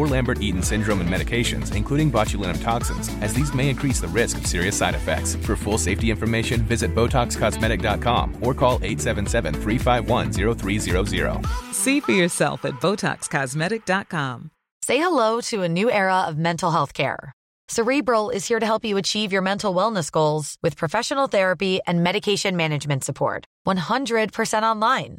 or Lambert-Eaton syndrome and medications, including botulinum toxins, as these may increase the risk of serious side effects. For full safety information, visit BotoxCosmetic.com or call 877-351-0300. See for yourself at BotoxCosmetic.com. Say hello to a new era of mental health care. Cerebral is here to help you achieve your mental wellness goals with professional therapy and medication management support. 100% online.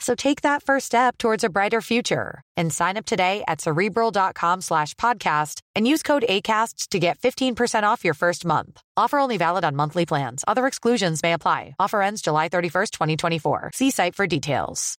So take that first step towards a brighter future and sign up today at cerebral.com slash podcast and use code ACAST to get 15% off your first month. Offer only valid on monthly plans. Other exclusions may apply. Offer ends July 31st, 2024. See site for details.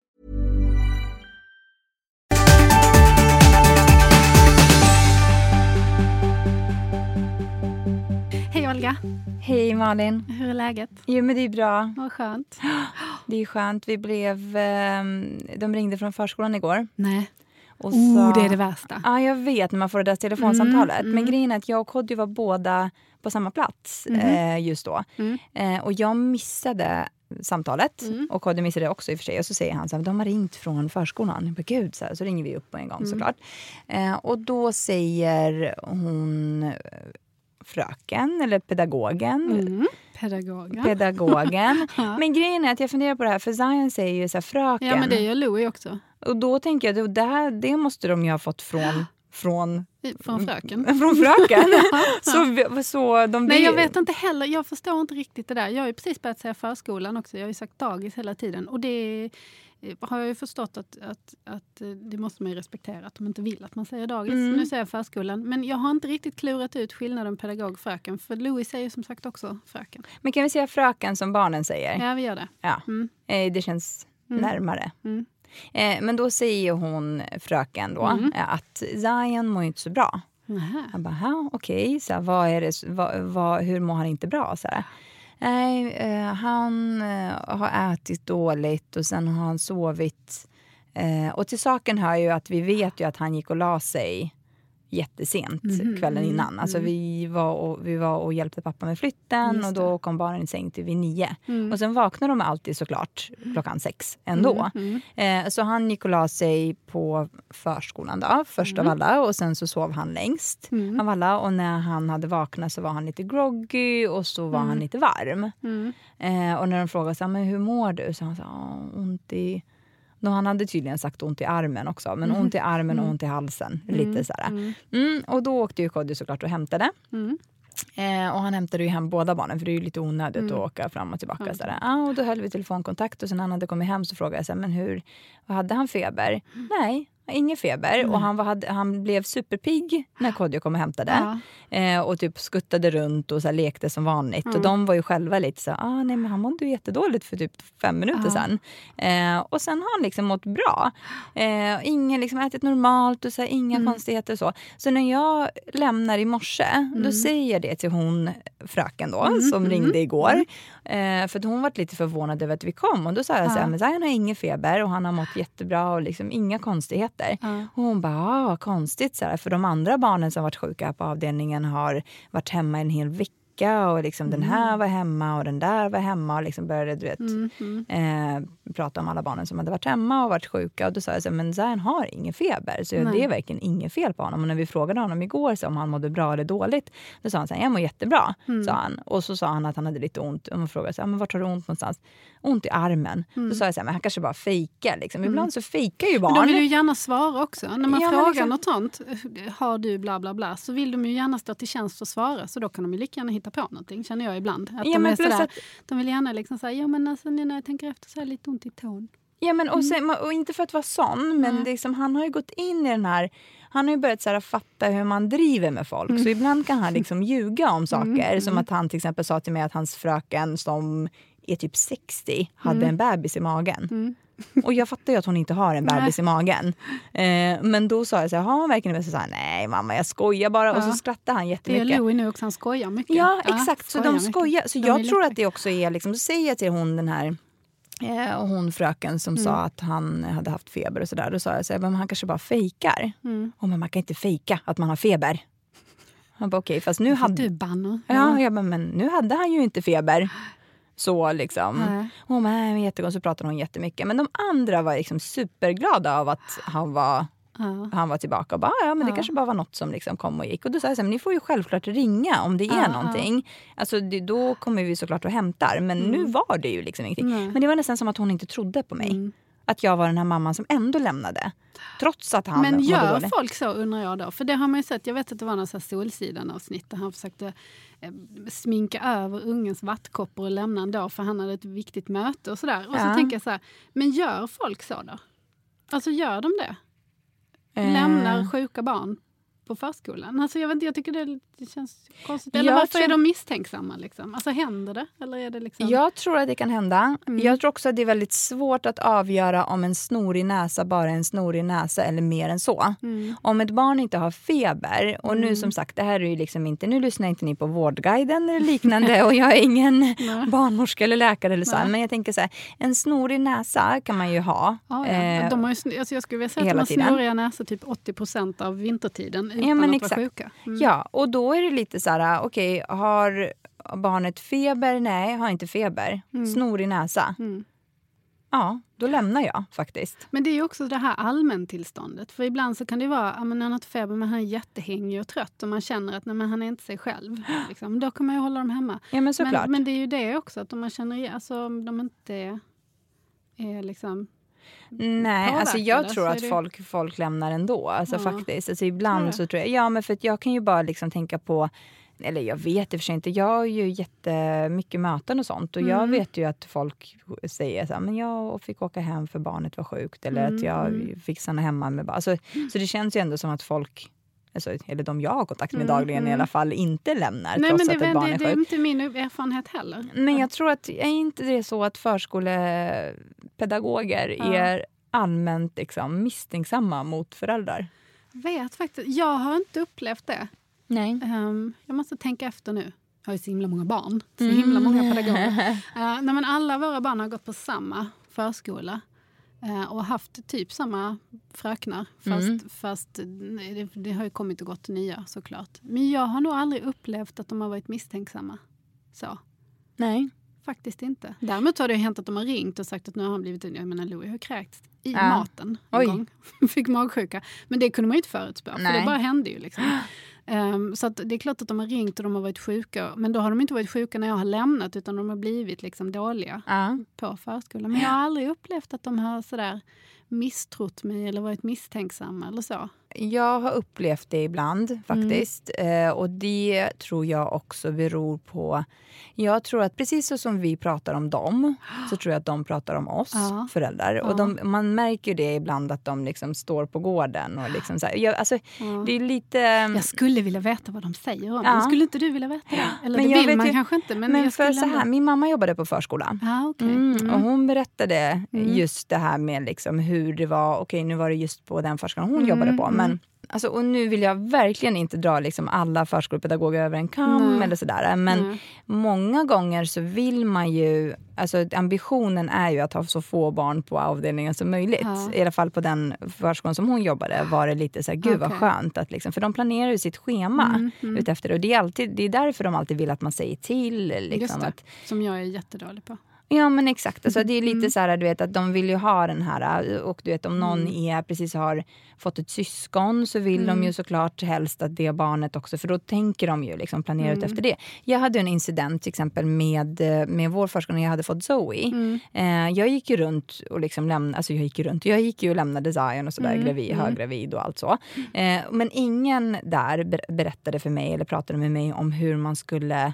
Hej Olga, Hej Malin. hur är läget? Jo men det är bra. Vad skönt. Det är skönt. Vi blev, ehm, de ringde från förskolan igår. Nej. Och Oh, sa- det är det värsta. Ja, jag vet när man får det där telefonsamtalet. Mm, Men mm. grejen är att jag och Kodjo var båda på samma plats Mhm. eh, just då. Mm. Eh, och jag missade samtalet. Mm. Och Kodjo missade det också i och för sig. Och så säger han så här, de har ringt från förskolan. Jag bara, Gud, så, här, så ringer vi upp på en gång Mm. såklart. Eh, och då säger hon eh, fröken, eller pedagogen. Pedagogen. Pedagogen. Ja. Men grejen är att jag funderar på det här, för Zion säger ju så här, fröken. ja, men det gör Louie också. Och då tänker jag, det, det, här, det måste de ju ha fått från, från, Från fröken. från fröken. så, så de Nej, vill- jag vet inte heller. Jag förstår inte riktigt det där. Jag har ju precis börjat säga förskolan också. Jag har ju sagt dagis hela tiden. Och det har jag ju förstått att, att, att eh, det måste man ju respektera. Att de inte vill att man säger dagis. Mm. Nu säger jag förskolan. Men jag har inte riktigt klurat ut skillnaden pedagog-fröken. För Louis säger som sagt också fröken. Men kan vi säga fröken som barnen säger? Ja, vi gör det. Ja. Mm. Eh, Det känns Mm. närmare. Mm. Eh, Men då säger hon, fröken, då, Mm. att Zion mår inte så bra. Nähä. Jag bara, "Ha, okej, så här, vad är det, vad, vad, hur mår han inte bra? Så här. Nej, eh, han eh, har ätit dåligt och sen har han sovit. Eh, och till saken hör ju att vi vet ju att han gick och la sig jättesent Mhm, kvällen mm, innan. Alltså mm. vi, var och, vi var och hjälpte pappa med flytten och då kom barnen i säng till vid nio. Mm. Och sen vaknar de alltid såklart klockan sex ändå. Mm, mm. Eh, så han gick och la sig på förskolan då, först av alla och sen så sov han längst Mm. av alla. Och när han hade vaknat så var han lite groggy och så var han lite varm. Mm. Eh, och när de frågade så här, men hur mår du? Så han sa, "Ja, ont i... Då han hade tydligen sagt ont i armen också, men ont i armen och ont i halsen. Lite så. Mm. Mm, och då åkte ju Kodjo såklart och hämtade. Mm. Eh, och han hämtade ju hem båda barnen för det är ju lite onödigt Mm. att åka fram och tillbaka. Ja. Sådär. Ah, och då höll vi telefonkontakt och sen när han hade kommit hem så frågade jag så här, men hur, hade han feber? Mm. Nej, ingen feber. Och han, var, hade, han blev superpigg när Kodjo kom och hämtade. Ja. Eh, och typ skuttade runt och så lekte som vanligt. Mm. Och de var ju själva lite så ah, nej men han mådde ju jättedåligt för typ fem minuter Ja. sedan. Eh, och sen har han liksom mått bra. Eh, ingen liksom ätit normalt och så här, inga Mm. konstigheter och så. Så när jag lämnar i morse, då säger jag det till hon fröken då, Mm, som mm, ringde igår. Eh, för hon var lite förvånad över att vi kom. Och då sa jag så här, Ja. men Zion har ingen feber och han har mått jättebra och liksom inga konstigheter. Ja. Och hon bara, ah, vad konstigt. Så här, för de andra barnen som varit sjuka på avdelningen har varit hemma en hel vecka fika och liksom den här Mm. var hemma och den där var hemma och liksom började du vet, eh, prata om alla barnen som hade varit hemma och varit sjuka. Och då sa jag så här, men Zayn har ingen feber så Nej. det är verkligen inget fel på honom. Och när vi frågade honom igår så om han mådde bra eller dåligt, då sa han så här, jag mår jättebra. Mm. Sa han. Och så sa han att han hade lite ont. Och man frågade så här, men vart har du ont någonstans? Ont i armen. Då sa jag så här, men han kanske bara fejkar. Liksom. Ibland så fejkar ju barn. Mm. Men de vill ju gärna svara också. När man Ja, frågar liksom- något sånt, har du bla bla bla, så vill de ju gärna stå till tjänst och svara. Så då kan de ju lika gärna hitta på någonting, känner jag ibland. Att Ja, de, men är sådär, att- de vill gärna liksom säga, ja men alltså, nu när jag tänker efter så har jag lite ont i tån. Ja, men, och, Mm. sen, och inte för att vara sån, men liksom, han har ju gått in i den här... Han har ju börjat så här, fatta hur man driver med folk. Mm. Så ibland kan han liksom ljuga om saker. Som att han till exempel sa till mig att hans fröken som är typ 60 hade Mm. en bebis i magen. Och jag fattar ju att hon inte har en bebis i magen. Eh, men då sa jag så här, har hon verkligen det? Så sa han, nej mamma jag skojar bara. Och så Ja. skrattade han Det är jättemycket. Louie nu också, han skojar mycket. Ja, exakt. Så de mycket. skojar. Så De jag tror att det också är, liksom, så säger jag till hon den här eh, och hon fröken som Mm. sa att han hade haft feber och sådär. Då sa jag så här, men han kanske bara fejkar. Mm. Och men man kan inte fejka att man har feber. Han bara okej, fast nu hade... Du banner. Ja, jag bara, men nu hade han ju inte feber. Så liksom. Nej. Hon nej men jättegott. Så pratade hon jättemycket. Men de andra var liksom superglada av att han var Ja. han var tillbaka och bara, "Ah, ja men det Ja. kanske bara var något som liksom kom och gick. Och då sa jag så här, ni får ju självklart ringa om det är Ja, någonting. Alltså det, då kommer vi såklart och hämtar. Men nu var det ju liksom ingenting. Nej. Men det var nästan som att hon inte trodde på mig. Mm. Att jag var den här mamman som ändå lämnade. Trots att han Men gör dåligt. folk så undrar jag då? För det har man ju sett, jag vet att det var något Solsidan-avsnitt där han försökte eh, sminka över ungens vattkoppor och lämna ändå för han hade ett viktigt möte och sådär. Och Ja. så tänker jag så här, men gör folk så då? Alltså gör de det? Eh, Lämnar sjuka barn på förskolan? Alltså jag, vet, inte, jag tycker det, det känns konstigt. Eller Jag varför tror- är de misstänksamma? Liksom? Alltså händer det? Eller är det liksom... Jag tror att det kan hända. Mm. Jag tror också att det är väldigt svårt att avgöra om en snorig näsa bara är en snorig näsa eller mer än så. Mm. Om ett barn inte har feber, och nu som sagt, det här är ju liksom inte, nu lyssnar inte ni på Vårdguiden eller liknande och jag är ingen barnmorska eller läkare eller så, Nej. men jag tänker så här, en snorig näsa kan man ju ha. Ja, ja. Eh, de har ju, alltså jag skulle vilja säga att de har snoriga näsor typ 80% av vintertiden utan men att exakt. vara sjuka. Mm. Ja, och då är det lite så här, okej, har barnet feber? Nej, har inte feber. Snorig näsa? Mm. Ja, då lämnar jag faktiskt. Men det är ju också det här allmäntillståndet. För ibland så kan det vara, ja, men han har feber men han är jättehängig och trött och man känner att nej, men han är inte sig själv. Liksom. Då kan man ju hålla dem hemma. Ja, men såklart. Men, men det är ju det också, att om man känner alltså om de inte är liksom... Nej, alltså jag påverkade, tror att det- folk, folk lämnar ändå. Alltså Ja. faktiskt. Alltså ibland du? så tror jag... Ja, men för att jag kan ju bara liksom tänka på... Eller jag vet i och för sig inte. Jag har ju jättemycket möten och sånt. Och jag Mm. vet ju att folk säger så här, men jag fick åka hem för barnet var sjukt. Eller att jag Mm. fick stanna hemma med barn. Alltså, Så det känns ju ändå som att folk, alltså, eller de jag har kontakt med Mm, dagligen i mm. alla fall, inte lämnar Nej, trots men att det, ett barn är det är sjukt. inte min erfarenhet heller. Men jag tror att, är inte det så att förskolepedagoger Ja. är allmänt liksom, misstänksamma mot föräldrar? vet faktiskt, jag har inte upplevt det. Nej. Ehm, jag måste tänka efter nu. Jag har ju så himla många barn. Så Mm. himla många pedagoger. Uh, nej, men alla våra barn har gått på samma förskola. eh, och haft typ samma fröknar. Fast, Mm. fast det, det har ju kommit och gått nya såklart. Men jag har nog aldrig upplevt att de har varit misstänksamma. Så. Nej. Faktiskt inte. Däremot har det hänt att de har ringt och sagt att nu har han blivit... Jag menar, Louie har kräkts i Ja. maten en Oj. gång. Fick magsjuka. Men det kunde man ju inte förutspå, för det bara hände ju. Liksom. Ehm, så det är klart att de har ringt och de har varit sjuka. Men då har de inte varit sjuka när jag har lämnat, utan de har blivit liksom dåliga Ja. på förskolan. Men jag har aldrig upplevt att de har sådär misstrott mig eller varit misstänksamma eller så. Jag har upplevt det ibland faktiskt. Eh, och det tror jag också beror på... Jag tror att precis så som vi pratar om dem, så tror jag att de pratar om oss Ja. föräldrar. Och de, man märker det ibland att de liksom står på gården. Och liksom så här, jag, alltså, Det är lite... Jag skulle vilja veta vad de säger om Ja. men Skulle inte du vilja veta det? Eller Men det jag vill man ju- kanske inte. Men, Men för så här, min mamma jobbade på förskola. Ja, okej. Mm, Mm. Och hon berättade just det här med liksom hur det var. Okej, nu var det just på den förskolan hon Mm, jobbade på. Mm. Men Alltså, och nu vill jag verkligen inte dra liksom alla förskolepedagoger över en kam Nej. eller sådär. Men Nej. många gånger så vill man ju, alltså ambitionen är ju att ha så få barn på avdelningen som möjligt. Ja. I alla fall på den förskolan som hon jobbade var det lite så här, gud vad Okej. skönt. Att liksom, för de planerar ju sitt schema Mm, mm. utefter det. Och det är, alltid, det är därför de alltid vill att man säger till. Liksom, Just det, att, som jag är jättedålig på. Ja men exakt. Alltså, det är lite Mm. så här, du vet att de vill ju ha den här och du vet om någon Mm. är, precis har fått ett syskon så vill de ju såklart helst att det barnet också, för då tänker de ju liksom planera ut Mm. efter det. Jag hade en incident till exempel med, eh, med vår förskola jag hade fått Zoe. Mm. Eh, jag gick ju runt och liksom lämnade, alltså jag gick ju runt, jag gick ju och lämnade Zion och sådär, Mm, gravid, mm. höggravid och allt så. Eh, men ingen där ber- berättade för mig eller pratade med mig om hur man skulle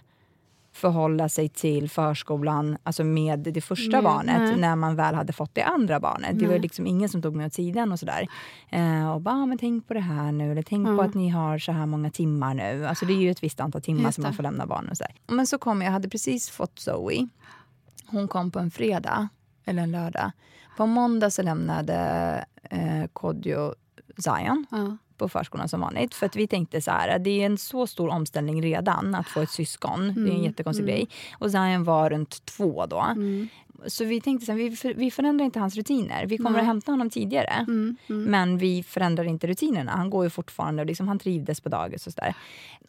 förhålla sig till förskolan alltså med det första Med- barnet nej. när man väl hade fått det andra barnet. Det var Nej. liksom ingen som tog mig åt sidan och sådär. Eh, och bara, ah, men tänk på det här nu, eller tänk på Ja. att ni har så här många timmar nu. Alltså det är ju ett visst antal timmar som man får lämna barn och sådär. Men så kom jag, hade precis fått Zoe. Hon kom på en fredag, eller en lördag. På måndag så lämnade eh, Kodjo Zion Ja. På förskolan som vanligt. För att vi tänkte så här, det är en så stor omställning redan att få ett syskon. Det är en Mm, jättekonstig mm. grej. Och Zion var runt två då. Mm. Så vi tänkte så här, vi, för, vi förändrar inte hans rutiner. Vi kommer Nej. att hämta honom tidigare. Mm. Mm. Men vi förändrar inte rutinerna. Han går ju fortfarande och liksom, han trivdes på dagis och sådär.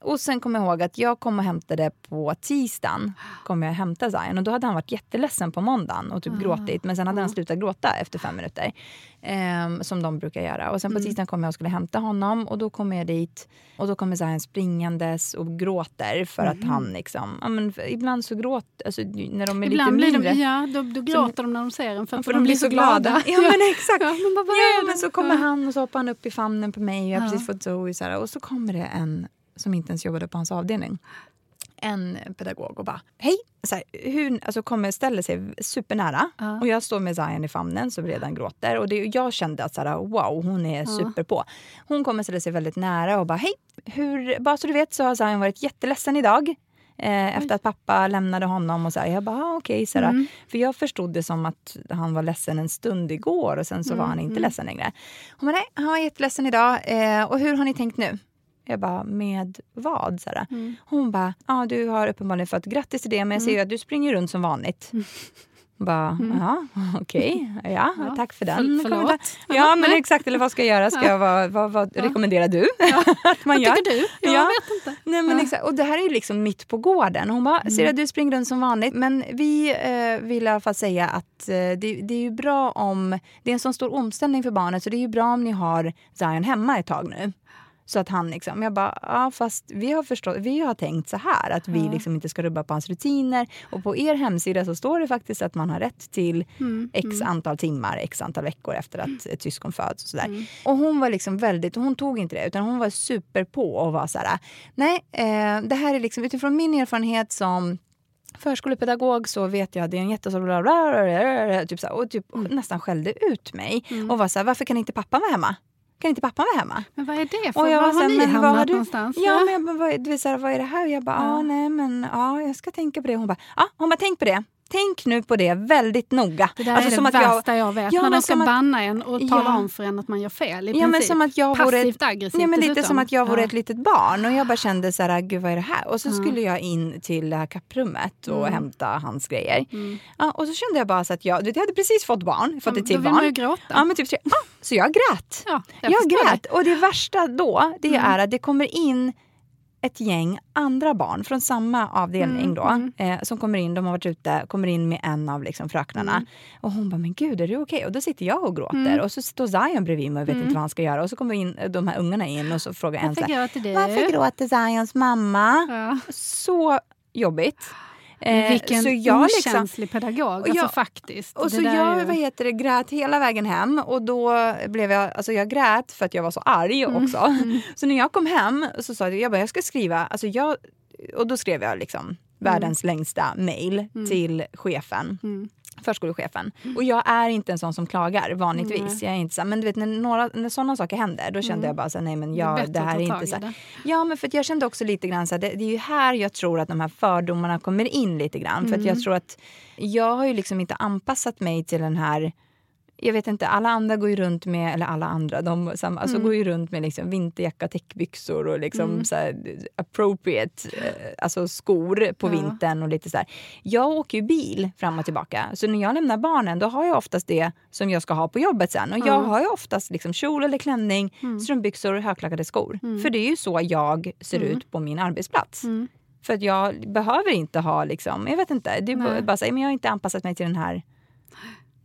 Och sen kommer jag ihåg att jag kom och hämtade på tisdagen. Kom jag och hämtade Zion och då hade han varit jätteledsen på måndagen och typ Ah. gråtit. Men sen hade han Ah. slutat gråta efter fem minuter. Ehm, som de brukar göra. Och sen på Mm. tisdagen kom jag och skulle hämta honom och då kommer jag dit och då kommer Zion springandes och gråter för att han liksom, ja, men ibland så gråter, alltså när de är Ibland lite mindre. de, ja, då, då gråter de när de ser en för, För de blir så glada. Ja men exakt. Ja, men vad Ja, men så kommer han och så hoppar han upp i famnen på mig och jag har Ja. precis fått Zoe så här, och så kommer det en som inte ens jobbade på hans avdelning. En pedagog och bara hej! Så här, hur, alltså kommer ställer sig supernära Ja. och jag står med Zion i famnen som redan gråter och det, jag kände att så här, wow hon är super på. Hon kommer ställa sig väldigt nära och bara hej! Hur, bara så du vet så har Zion varit jätteledsen idag. Eh, efter att pappa lämnade honom och så här, jag bara ah, okej. här. Mm. För jag förstod det som att han var ledsen en stund igår och sen så var han inte ledsen längre. Hon bara nej, han var jätteledsen idag. Eh, och hur har ni tänkt nu? Jag bara, med vad? Så. Mm. Hon bara, ja du har uppenbarligen fått grattis till det men jag ser ju att du springer runt som vanligt. Bara, ja okej, ja, Ja, tack för den. för- förlåt. Ja Ja, men exakt, eller vad ska jag göra? Ska jag, vad, vad, vad rekommenderar du att man Vad gör? tycker du? Jag Ja. vet inte. Nej, men Ja. exakt. Och det här är ju liksom mitt på gården. Hon bara, ser du springer runt som vanligt. Men vi eh, vill i alla fall säga att eh, det, det är ju bra om... Det är en sån stor omställning för barnet så det är ju bra om ni har Zion hemma ett tag nu. Så att han liksom, jag bara, ja fast vi har förstått, vi har tänkt så här att vi liksom inte ska rubba på hans rutiner. Och på er hemsida så står det faktiskt att man har rätt till Mm. x antal timmar, x antal veckor efter att ett syskon föds. Och, sådär. Mm. och hon var liksom väldigt, hon tog inte det utan hon var super på och var så här, nej eh, det här är liksom utifrån min erfarenhet som förskolepedagog så vet jag att det är en jättestor bla bla bla, bla, bla, typ så här, och typ nästan skällde ut mig och var så här, varför kan inte pappa vara hemma? Kan inte pappa vara hemma? Men vad är det för? Och jag var har här, ni men hamnat har du- någonstans? Ja, men jag bara, vad, du vet, så här, vad är det här? Jag bara, ja. Ja. nej men ja, jag ska tänka på det. Hon bara, ja, hon bara, tänk på det. Tänk nu på det väldigt noga. Det där Alltså, är det att jag- värsta jag, vet. Ja, när de ska att- banna en och tala Ja. om för en att man gör fel. I Ja, men som att jag vore ett- Passivt aggressivt Ja, men lite dessutom. som att jag vore Ja. ett litet barn och jag bara kände så här, gud vad är det här? Och så skulle jag in till det här kapprummet och Mm. hämta hans grejer. Ja, och så kände jag bara så att jag, du vet, jag hade precis fått barn, fått Ja, ett till då vill man ju barn. gråta. Ja, men typ, så, ah, så jag grät. Ja, jag grät. Och det värsta då, det Mm. är att det kommer in ett gäng andra barn från samma avdelning Mm, då, Eh, som kommer in, de har varit ute, kommer in med en av liksom fröknarna. Mm. Och hon bara, men gud är du okej? Och då sitter jag och gråter och så står Zion bredvid mig och vet inte vad han ska göra. Och så kommer in, eh, de här ungarna in och så frågar en så Varför här, varför gråter Zions mamma? Ja. Så jobbigt. Eh, Vilken så jag liksom, okänslig pedagog, alltså jag- faktiskt. och så jag ju- vad heter det, grät hela vägen hem och då blev jag, alltså jag grät för att jag var så arg Mm. också. Så när jag kom hem så sa jag, jag bara, jag ska skriva, alltså jag, och då skrev jag liksom världens längsta mail till chefen. Mm. Förskolechefen. Och jag är inte en sån som klagar vanligtvis. Jag är inte så, men du vet när, några, när sådana saker händer då kände jag bara så nej men Mm. Det jag, det att här är inte så. det. Ja men för jag kände också lite grann så det, det är ju här jag tror att de här fördomarna kommer in lite grann. För att Mm. jag tror att jag har ju liksom inte anpassat mig till den här jag vet inte, alla andra går ju runt med, eller alla andra, de samma, alltså Mm. går ju runt med liksom vinterjacka, täckbyxor och liksom Mm. så här, appropriate eh, alltså skor på Ja. vintern och lite så här. Jag åker ju bil fram och tillbaka, så när jag lämnar barnen då har jag oftast det som jag ska ha på jobbet sen. Och jag Ja. har ju oftast liksom kjol eller klänning, Mm. strumpbyxor och högklackade skor. För det är ju så jag ser Mm. ut på min arbetsplats. Mm. För att jag behöver inte ha, liksom, jag vet inte, det är bara så här, men jag har inte anpassat mig till den här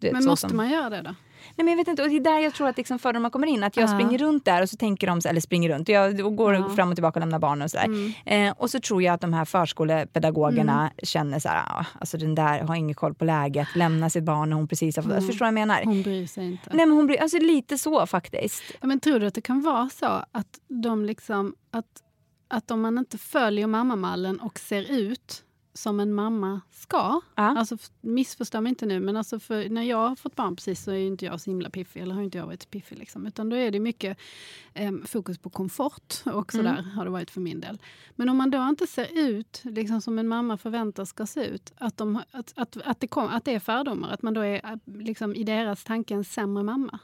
vet, Men måste som- man göra det då? Nej, men jag vet inte, och det är där jag tror att liksom fördomar kommer in. Att jag Ja. springer runt där och så tänker de, eller springer runt, jag och går Ja. fram och tillbaka och lämnar barnen och sådär. Mm. Eh, och så tror jag att de här förskolepedagogerna känner så här, ah, alltså den där har ingen koll på läget, lämna sitt barn när hon precis har fått, Mm. förstår du vad jag menar? Hon bryr sig inte. Nej men hon blir, alltså lite så faktiskt. Ja, Men tror du att det kan vara så att de liksom att, att om man inte följer mammamallen och ser ut som en mamma ska. Ja. Alltså missförstå mig inte nu, men alltså när jag har fått barn precis så är inte jag så himla piffig, eller har inte jag varit piffig liksom. Utan då är det mycket em, fokus på komfort och sådär Mm. har det varit för min del. Men om man då inte ser ut liksom som en mamma förväntas ska se ut, att, de, att, att, att, det, kom, att det är fördomar, att man då är eh, liksom, i deras tanke en sämre mamma.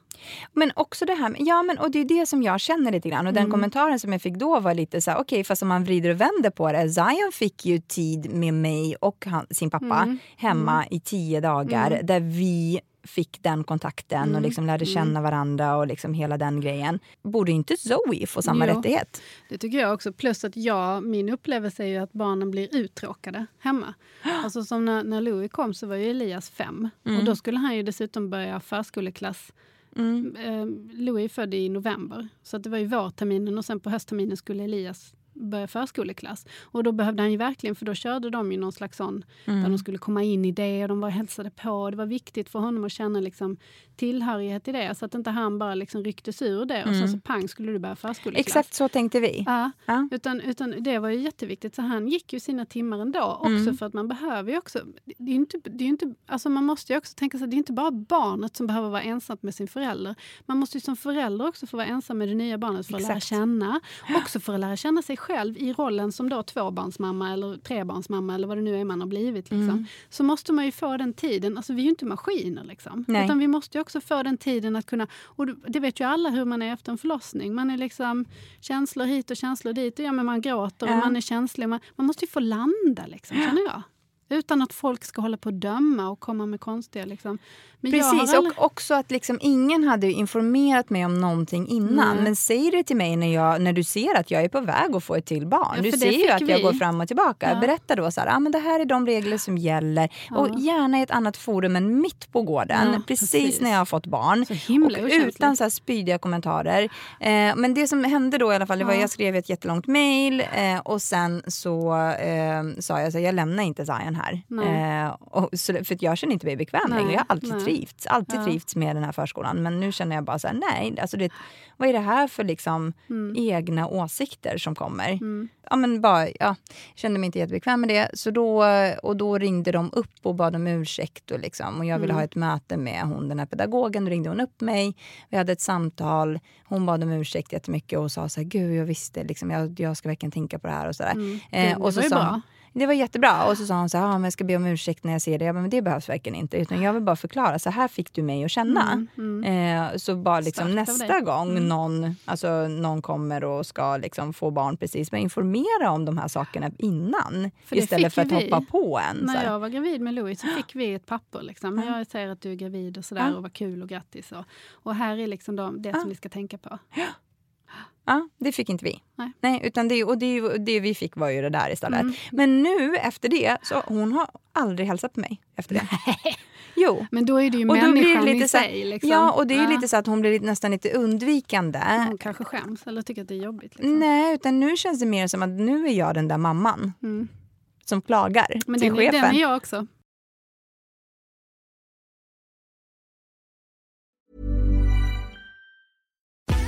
Men också det här ja men och det är det som jag känner lite grann. Och den Mm. kommentaren som jag fick då var lite så här, okej fast om man vrider och vänder på det. Zion fick ju tid med mig och han, sin pappa Mm. hemma i tio dagar Mm. där vi fick den kontakten och Mm. liksom lärde Mm. känna varandra och liksom hela den grejen. Borde inte Zoe få samma Jo. rättighet? Det tycker jag också. Plus att jag, min upplevelse är ju att barnen blir uttråkade hemma. Alltså som när, när Louis kom så var ju Elias fem. Och då skulle han ju dessutom börja förskoleklass. Mm. Eh, Louis är född i november. Så det var ju vårterminen och sen på höstterminen skulle Elias börja förskoleklass. Och då behövde han ju verkligen, för då körde de ju någon slags sån Mm. där de skulle komma in i det och de var hälsade på. Det var viktigt för honom att känna liksom tillhörighet i det så att inte han bara liksom rycktes ur det och sen så pang skulle du börja förskoleklass. Exakt så tänkte vi. Ja, Ja. utan, utan det var ju jätteviktigt. Så han gick ju sina timmar ändå. Också för att man behöver ju också... Det är inte, det är inte, alltså man måste ju också tänka sig det är inte bara barnet som behöver vara ensamt med sin förälder. Man måste ju som förälder också få vara ensam med det nya barnet för att lära Exakt. känna. Också för att lära känna sig själv i rollen som då tvåbarnsmamma eller trebarnsmamma eller vad det nu är man har blivit. Liksom. Så måste man ju få den tiden. Alltså vi är ju inte maskiner liksom. Nej. Utan vi måste ju också få den tiden att kunna... Och det vet ju alla hur man är efter en förlossning. Man är liksom känslor hit och känslor dit. Och ja, men man gråter och Ja. man är känslig. Man, man måste ju få landa, liksom, känner jag. Utan att folk ska hålla på och döma och komma med konstiga... Liksom. Men jag Precis, aldrig- och också att liksom ingen hade informerat mig om någonting innan. Nej. Men säg det till mig när, jag, när du ser att jag är på väg att få ett till barn. Ja, du ser ju att jag vi. går fram och tillbaka. Ja. Berätta då så här, ah, men det här är de regler som gäller. Ja. Och gärna i ett annat forum än mitt på gården. Precis, precis. när jag har fått barn. Och utan så här spydiga kommentarer. Eh, men det som hände då i alla fall, det var Ja. jag skrev ett jättelångt mail eh, och sen så eh, sa jag så här, jag lämnar inte Zion här. Eh, och, så, för jag känner inte mig bekväm Nej, längre. Jag har alltid nej. trivts, alltid Ja. trivts med den här förskolan. Men nu känner jag bara så här, nej, alltså det, vad är det här för liksom egna åsikter som kommer? Mm. Ja, men bara, ja, kände mig inte jättebekväm med det. Så då, och då ringde de upp och bad om ursäkt. Och, liksom, och jag ville Mm. ha ett möte med hon, den här pedagogen. Då ringde hon upp mig. Vi hade ett samtal. Hon bad om ursäkt jättemycket och sa så här, gud jag visste, liksom, jag, jag ska verkligen tänka på det här. och så där. Mm. Eh, och så sa bra. Det var jättebra. Och så sa hon så här, ah, men jag ska be om ursäkt när jag ser det. Jag bara, men det behövs verkligen inte. Utan jag vill bara förklara, så här fick du mig att känna. Mm, Eh, så bara liksom nästa dig. gång Mm. någon, alltså, någon kommer och ska liksom få barn precis, men informera om de här sakerna innan. För istället för att vi. hoppa på en. När jag var gravid med Louis så fick vi ett papper. Liksom. Ja. Jag säger att du är gravid och sådär Ja. och vad kul och grattis. Och, och här är liksom de, det Ja. som vi ska tänka på. Ja, det fick inte vi. Nej. utan det, och det, det vi fick var ju det där istället. Mm. Men nu efter det, så hon har aldrig hälsat på mig efter det. jo. Men då är det ju Och då blir det människan lite i så sig. Liksom. Ja, och det är Ja. lite så att hon blir nästan lite undvikande. Hon kanske skäms eller tycker att det är jobbigt. Liksom. Nej, utan nu känns det mer som att nu är jag den där mamman Mm. som klagar Men till den, chefen. den är jag också.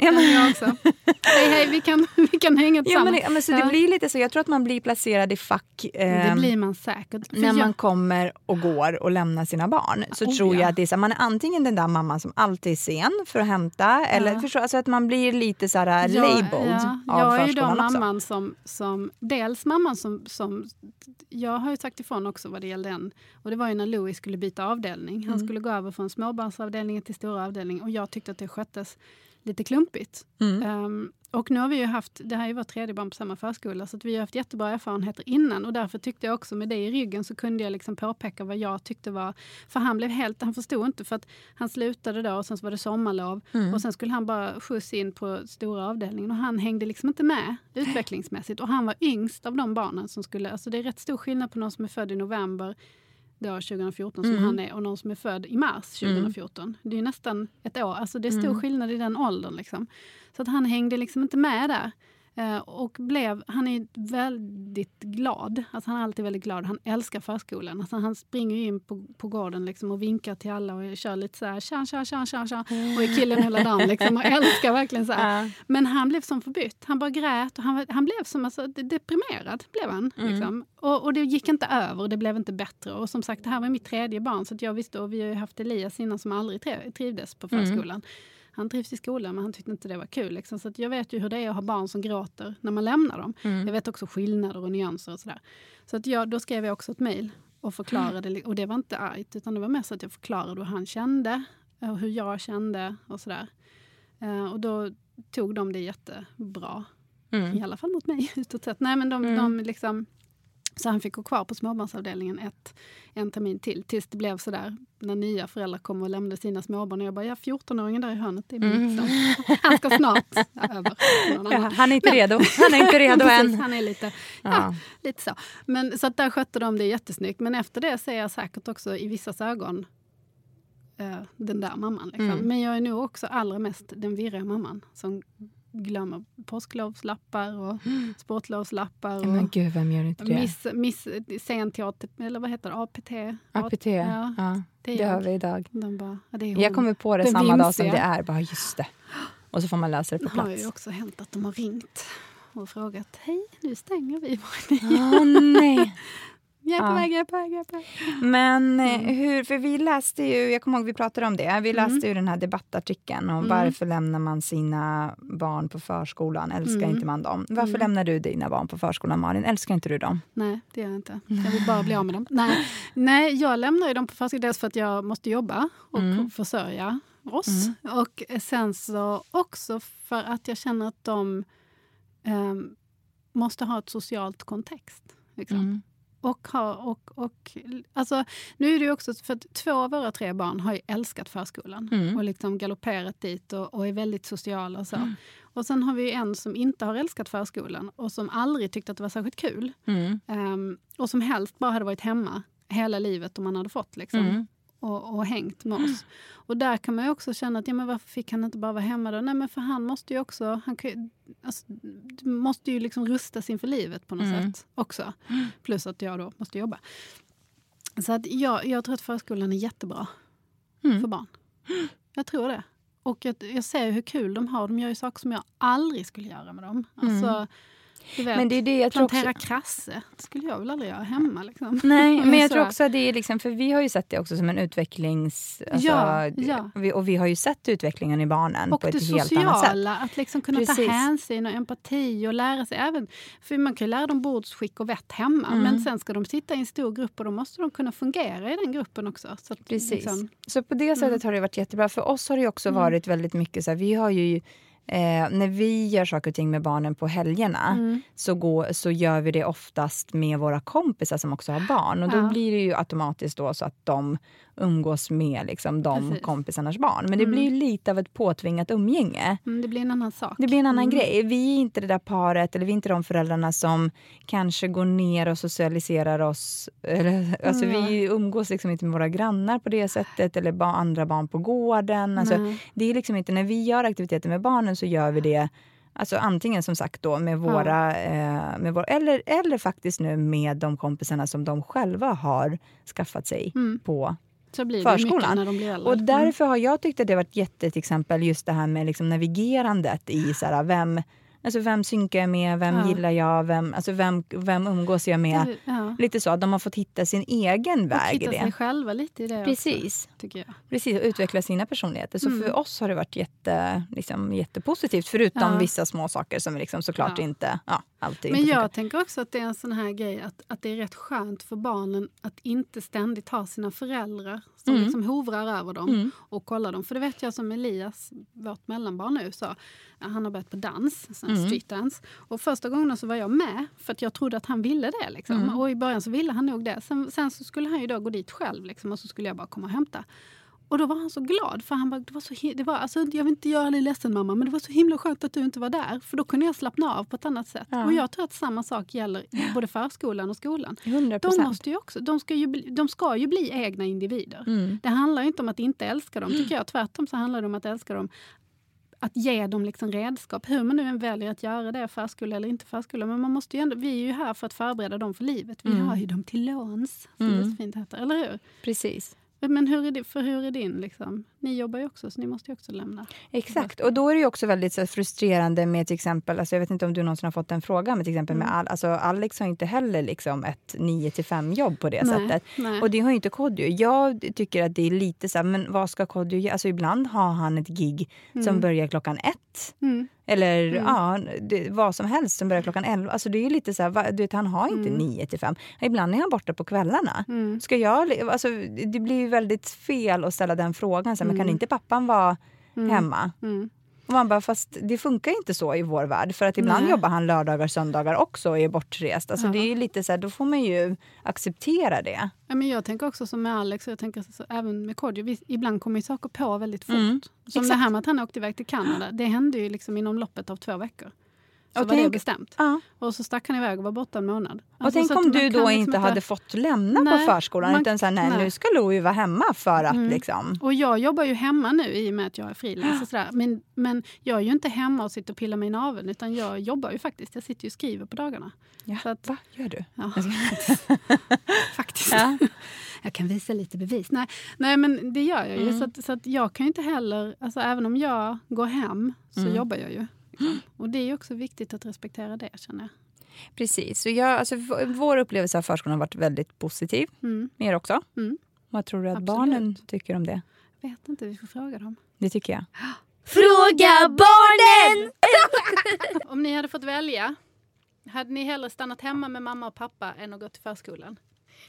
Ja, men jag också. Hej, hej, vi kan, vi kan hänga Ja, tillsammans. men, det- men så det Ja. blir lite så. Jag tror att man blir placerad i fack Det ehm, blir man säkert. När jag- man kommer och går och lämnar sina barn. Så Oh, tror jag ja. att det är så, man är antingen den där mamman som alltid är sen för att hämta. Eller förstå, alltså att man blir lite så här Ja, labeled ja. av Jag är ju då också. mamman som, som... Dels mamman som, som... Jag har ju sagt ifrån också vad det gällde den. Och det var ju när Louis skulle byta avdelning. Han Mm. skulle gå över från småbarnsavdelningen till stora avdelning. Och jag tyckte att det sköttes lite klumpigt. Mm. Ehm, och nu har vi ju haft, det här är vårt tredje barn på samma förskola, så att vi har haft jättebra erfarenheter innan. Och därför tyckte jag också med det i ryggen så kunde jag liksom påpeka vad jag tyckte var... För han blev helt, han förstod inte för att han slutade då och sen så var det sommarlov. Och sen skulle han bara skjuts in på stora avdelningen och han hängde liksom inte med utvecklingsmässigt. Och han var yngst av de barnen som skulle, alltså det är rätt stor skillnad på någon som är född i november då 2014 som han är och någon som är född i mars 2014. Det är nästan ett år. Alltså det är stor skillnad i den åldern. Liksom. Så att han hängde liksom inte med där. Eh, och blev, han är väldigt glad. Alltså han är alltid väldigt glad. Han älskar förskolan. Alltså han springer in på, på gården liksom och vinkar till alla och kör lite så här tja, tja, tja, tja, tja. Och är killen hela dagen liksom och älskar verkligen så här. Men han blev som förbytt. Han bara grät och han, han blev som alltså, de- deprimerad. Blev han, liksom. och, och det gick inte över och det blev inte bättre. Och som sagt, det här var mitt tredje barn så jag visste, och vi har haft Elias innan som aldrig triv- trivdes på förskolan. Han trivs i skolan men han tyckte inte det var kul. Liksom. Så att jag vet ju hur det är att ha barn som gråter när man lämnar dem. Jag vet också skillnader och nyanser och sådär. Så att jag, då skrev jag också ett mejl och förklarade. Och det var inte argt utan det var mest att jag förklarade hur han kände och hur jag kände och sådär. Eh, och då tog de det jättebra. I alla fall mot mig utåt sett. Nej, men de, de liksom, så han fick gå kvar på småbarnsavdelningen ett, en termin till. Tills det blev sådär när nya föräldrar kom och lämnade sina småbarn. Och jag bara, ja 14-åringen där i hörnet, det är min son. Han ska snart över Ja, han är inte redo. Han är inte redo Precis, än. Han är lite, ja. Ja. lite så. Men, så att där skötte de det jättesnyggt. Men efter det så är jag säkert också i vissas ögon eh, den där mamman. Liksom. Mm. Men jag är nog också allra mest den virriga mamman som glömmer påsklovslappar och sportlovslappar. Och Men gud, vem gör inte det? miss, miss, sen ATP, eller vad heter det? APT? APT, Ja, ja, det det har jag. vi idag. De bara, ja, det är hon. Jag kommer på det Den samma dag som vimsiga. det är. Bara just det. Och så får man läsa det på Det har ju plats. också hänt att de har ringt och frågat Hej, nu stänger vi. Åh nej. Jag är på Ja. väg, jag är på väg, jag är på väg. Men eh, Mm. hur, för vi läste ju, jag kommer ihåg vi pratade om det, vi läste ju den här debattartikeln om Mm. varför lämnar man sina barn på förskolan, älskar Mm. inte man dem? Varför lämnar du dina barn på förskolan Malin, älskar inte du dem? Nej, det gör jag inte. Jag vill bara bli av med dem. Nej, Nej jag lämnar ju dem på förskolan dels för att jag måste jobba och Mm. försörja oss. Och sen så också för att jag känner att de ehm, måste ha ett socialt kontext. Liksom. Mm. Och ha, och, och, alltså, nu är det också för att två av våra tre barn har ju älskat förskolan Mm. och liksom galopperat dit och, och är väldigt sociala. Och, så. och sen har vi en som inte har älskat förskolan och som aldrig tyckte att det var särskilt kul. Mm. Ehm, och som helst bara hade varit hemma hela livet om man hade fått. Liksom, Mm. Och, och hängt med oss. Och där kan man ju också känna att ja, men varför fick han inte bara vara hemma då? Nej men för han måste ju också, han kan, alltså, måste ju liksom rustas inför livet på något Mm. sätt också. Plus att jag då måste jobba. Så att jag, jag tror att förskolan är jättebra Mm. för barn. Jag tror det. Och jag, jag ser hur kul de har. De gör ju saker som jag aldrig skulle göra med dem. Mm. Du vet, Men det är det jag tror också... plantera krasse. Det skulle jag väl aldrig göra hemma. Liksom. Nej, men jag tror också att det är liksom, för vi har ju sett det också som en utvecklings... Alltså, Ja, ja. Vi, och vi har ju sett utvecklingen i barnen Och på ett det helt annat sätt. sociala, att liksom kunna Precis. ta hänsyn och empati och lära sig. Även, för man kan ju lära dem bordsskick och vett hemma, Mm. men sen ska de sitta i en stor grupp och då måste de kunna fungera i den gruppen också. Så att, Precis. liksom, Så på det sättet har det varit jättebra. För oss har det också varit väldigt mycket så här, vi har ju Eh, när vi gör saker och ting med barnen på helgerna Mm. så, går, så gör vi det oftast med våra kompisar som också har barn. Och då Ja. blir det ju automatiskt då så att de umgås med liksom, de Precis. kompisarnas barn. Men det blir ju lite av ett påtvingat umgänge. mm, det blir en annan sak. Det blir en annan Mm. grej. Vi är inte det där paret, eller vi är inte de föräldrarna som kanske går ner och socialiserar oss. Eller, alltså Mm. Vi umgås liksom inte med våra grannar på det sättet, eller ba, andra barn på gården. Alltså, det är liksom inte, när vi gör aktiviteter med barnen så gör vi det Alltså antingen som sagt då med våra, eh, med vår, eller, eller faktiskt nu med de kompisarna som de själva har skaffat sig Mm. på förskolan. och därför har jag tyckt att det varit jätte, till exempel just det här med liksom navigerandet i så här, vem, alltså vem synkar jag med, vem Ja. gillar jag, vem, alltså vem, vem umgås jag med? Det- ja. Lite så, de har fått hitta sin egen Och väg i hitta sig det. själva lite i det Precis. också, tycker jag. Precis, och utveckla sina personligheter. Så Mm. för oss har det varit jätte, liksom, jättepositivt. Förutom Ja. vissa små saker som liksom såklart inte ja, alltid Men inte jag tänker också att det är en sån här grej att, att det är rätt skönt för barnen att inte ständigt ha sina föräldrar som Mm. liksom hovrar över dem Mm. och kollar dem. För det vet jag som Elias, vårt mellanbarn nu, sa. Han har börjat på dans, Mm. streetdance. Och första gången så var jag med för att jag trodde att han ville det. Liksom. Mm. Och i början så ville han nog det. Sen, sen så skulle han ju då gå dit själv liksom, och så skulle jag bara komma och hämta. Och då var han så glad. För han bara, det var så, det var, alltså, jag vill inte göra dig ledsen mamma, men det var så himla skönt att du inte var där. För då kunde jag slappna av på ett annat sätt. Ja. Och jag tror att samma sak gäller i både förskolan och skolan. 100 De, måste ju också, de, ska ju bli, de ska ju bli egna individer. Mm. Det handlar inte om att inte älska dem, tycker jag. Tvärtom så handlar det om att älska dem. Att ge dem liksom redskap, hur man nu än väljer att göra det, förskola eller inte förskola. Men man måste ändå, vi är ju här för att förbereda dem för livet. Vi Mm. har ju dem till låns, som det Mm. så fint heter. Eller hur? Precis. Men hur är det, för hur är din? Liksom? Ni jobbar ju också, så ni måste ju också lämna. Exakt. Och då är det också väldigt så frustrerande med till exempel, alltså jag vet inte om du någonsin har fått en fråga, men till exempel med Mm. Al, alltså Alex har inte heller liksom ett 9 till 5 jobb på det Nej, sättet. nej. Och det har ju inte Kodjo. Jag tycker att det är lite så här, men vad ska Kodjo göra? Alltså ibland har han ett gig som Mm. börjar klockan ett. Mm. Eller Mm. ja, det, vad som helst som börjar klockan 11. Alltså det är ju lite så här, du vet, han har inte Mm. 9 till 5. Ibland är han borta på kvällarna. Mm. Ska jag, alltså, det blir ju väldigt fel att ställa den frågan. Så här, Men kan Mm. inte pappan vara Mm. hemma? Och man bara, fast det funkar inte så i vår värld. För att ibland Nej. jobbar han lördagar söndagar också och är bortrest. Alltså Ja. det är lite så här, då får man ju acceptera det. Ja, men jag tänker också som med Alex, och jag tänker så, även med Kodjo, vi- ibland kommer ju saker på väldigt fort. Mm, Som exakt. det här med att han åkte iväg till Kanada, det hände ju liksom inom loppet av två veckor. Så Och var det tänk- bestämt. Ja. Och så stack han iväg och var borta en månad. Och Alltså, tänk så att om du då liksom inte hade fått lämna Nej, på förskolan. man- utan så här, nej, nej. nu ska Louie vara hemma för att Mm. liksom... Och jag jobbar ju hemma nu i och med att jag är frilans. och. Men, men jag är ju inte hemma och sitter och pillar mig i naveln utan jag jobbar ju faktiskt. Jag sitter ju och skriver på dagarna. Ja, Så att- va? Gör du? Ja, faktiskt. Ja. Jag kan visa lite bevis. Nej, nej men det gör jag ju. Mm. Så, att, så att jag kan ju inte heller, alltså även om jag går hem så Mm. jobbar jag ju. Liksom. Och det är ju också viktigt att respektera det känner jag. Precis. Så jag, alltså, vår upplevelse av förskolan har varit väldigt positiv. Mm. Er också. Mm. Vad tror du att Absolut. barnen tycker om det? Vet inte, vi får fråga dem. Det tycker jag. Fråga barnen! Om ni hade fått välja, hade ni hellre stannat hemma med mamma och pappa än att gå till förskolan?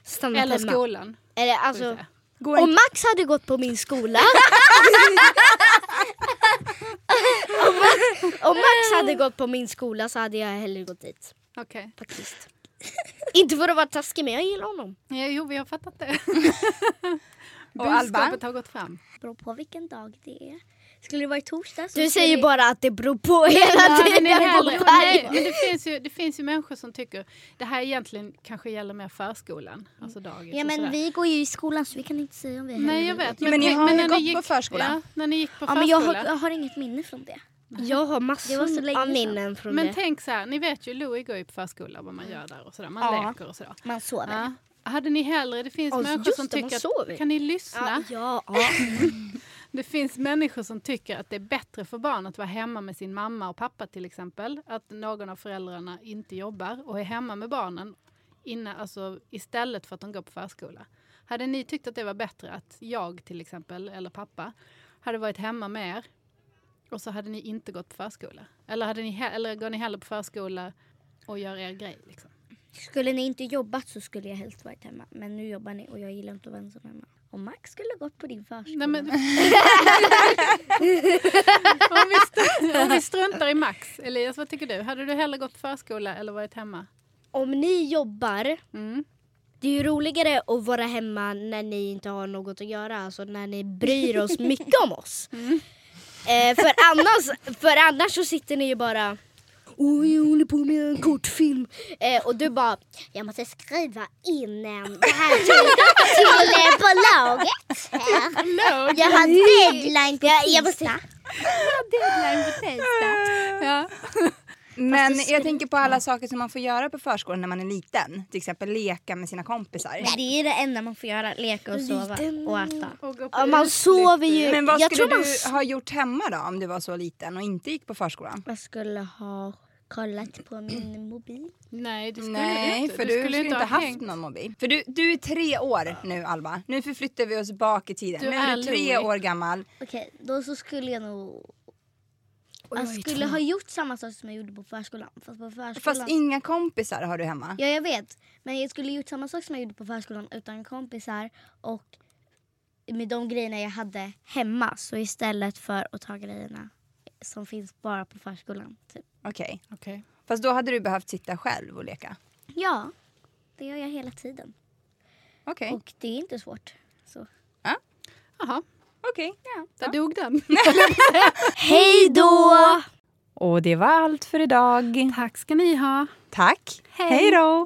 Stanna Eller hemma. skolan? Eller, alltså, om Max hade gått på min skola om, Max, om Max hade gått på min skola så hade jag hellre gått dit. Okej. Faktiskt. Inte för att vara taskig men jag gillar honom. Ja, jo, vi har fattat det. Och Alba? Budskapet har gått fram. beror på vilken dag det är. Skulle det vara i torsdag så Du säger vi- bara att det beror på hela Ja, men, tiden. det är hellre, på nej, men det, finns ju, det finns ju människor som tycker det här egentligen kanske gäller mer förskolan. Alltså dagis Ja men vi går ju i skolan så vi kan inte säga om vi Nej jag vet. vill. Men ni har ju när gått ni på förskola. Ja, när ni gick på Ja, men jag har, jag har inget minne från det. Jag har massor av minnen från Men det. tänk så här, ni vet ju Louie går ju på förskola vad man gör där och sådär. Man Ja. leker och sådär. Man sover. Ja. Hade ni hellre, det finns Ja, människor som det, tycker att, kan ni lyssna? Ja, ja, ja. Det finns människor som tycker att det är bättre för barn att vara hemma med sin mamma och pappa till exempel. Att någon av föräldrarna inte jobbar och är hemma med barnen innan, alltså, istället för att de går på förskola. Hade ni tyckt att det var bättre att jag till exempel, eller pappa, hade varit hemma med er och så hade ni inte gått på förskola? Eller, hade ni eller går ni hellre på förskola och gör er grej? Liksom? Skulle ni inte jobbat så skulle jag helst varit hemma. Men nu jobbar ni och jag gillar inte att vara ensam hemma. Och Max skulle gått på din förskola. Nej, men... om, vi str- om vi struntar i Max, Elias, vad tycker du? Hade du hellre gått förskola eller varit hemma? Om ni jobbar, Mm. det är ju roligare att vara hemma när ni inte har något att göra. Alltså när ni bryr oss mycket om oss. Eh, för, annars, för annars så sitter ni ju bara Oj, jag håller på med en kortfilm. Eh, och du bara, jag måste skriva in eh, det här till, till eh, bolaget. Eh, jag har deadline på jag, tisdag. Ja. Men jag tänker på alla saker som man får göra på förskolan när man är liten. Till exempel leka med sina kompisar. Nej, det är det enda man får göra. Leka och sova och äta. Och på Ja, man sover ju. Men vad jag skulle tror man du s- ha gjort hemma då om du var så liten och inte gick på förskolan? Jag skulle ha kollat på min mobil. Nej, det skulle Nej, du inte. för du, skulle inte ha haft hängt. någon mobil. För du, du är tre år nu Alba. Nu förflyttar vi oss bak i tiden. Du nu är är du tre år gammal. Okej, då så skulle jag nog... jag Jag är skulle ha gjort samma sak som jag gjorde på förskolan. Fast på förskolan... Fast inga kompisar har du hemma. Ja, jag vet. Men jag skulle gjort samma sak som jag gjorde på förskolan utan kompisar och med de grejerna jag hade hemma. Så istället för att ta grejerna som finns bara på förskolan. Typ. Okej. Okej. Fast då hade du behövt sitta själv och leka. Ja, det gör jag hela tiden. Okej. Och det är inte svårt. Så. Jaha, Okej. där dog den. Hej då! Och det var allt för idag. Tack ska ni ha. Tack. Hej. Hej då.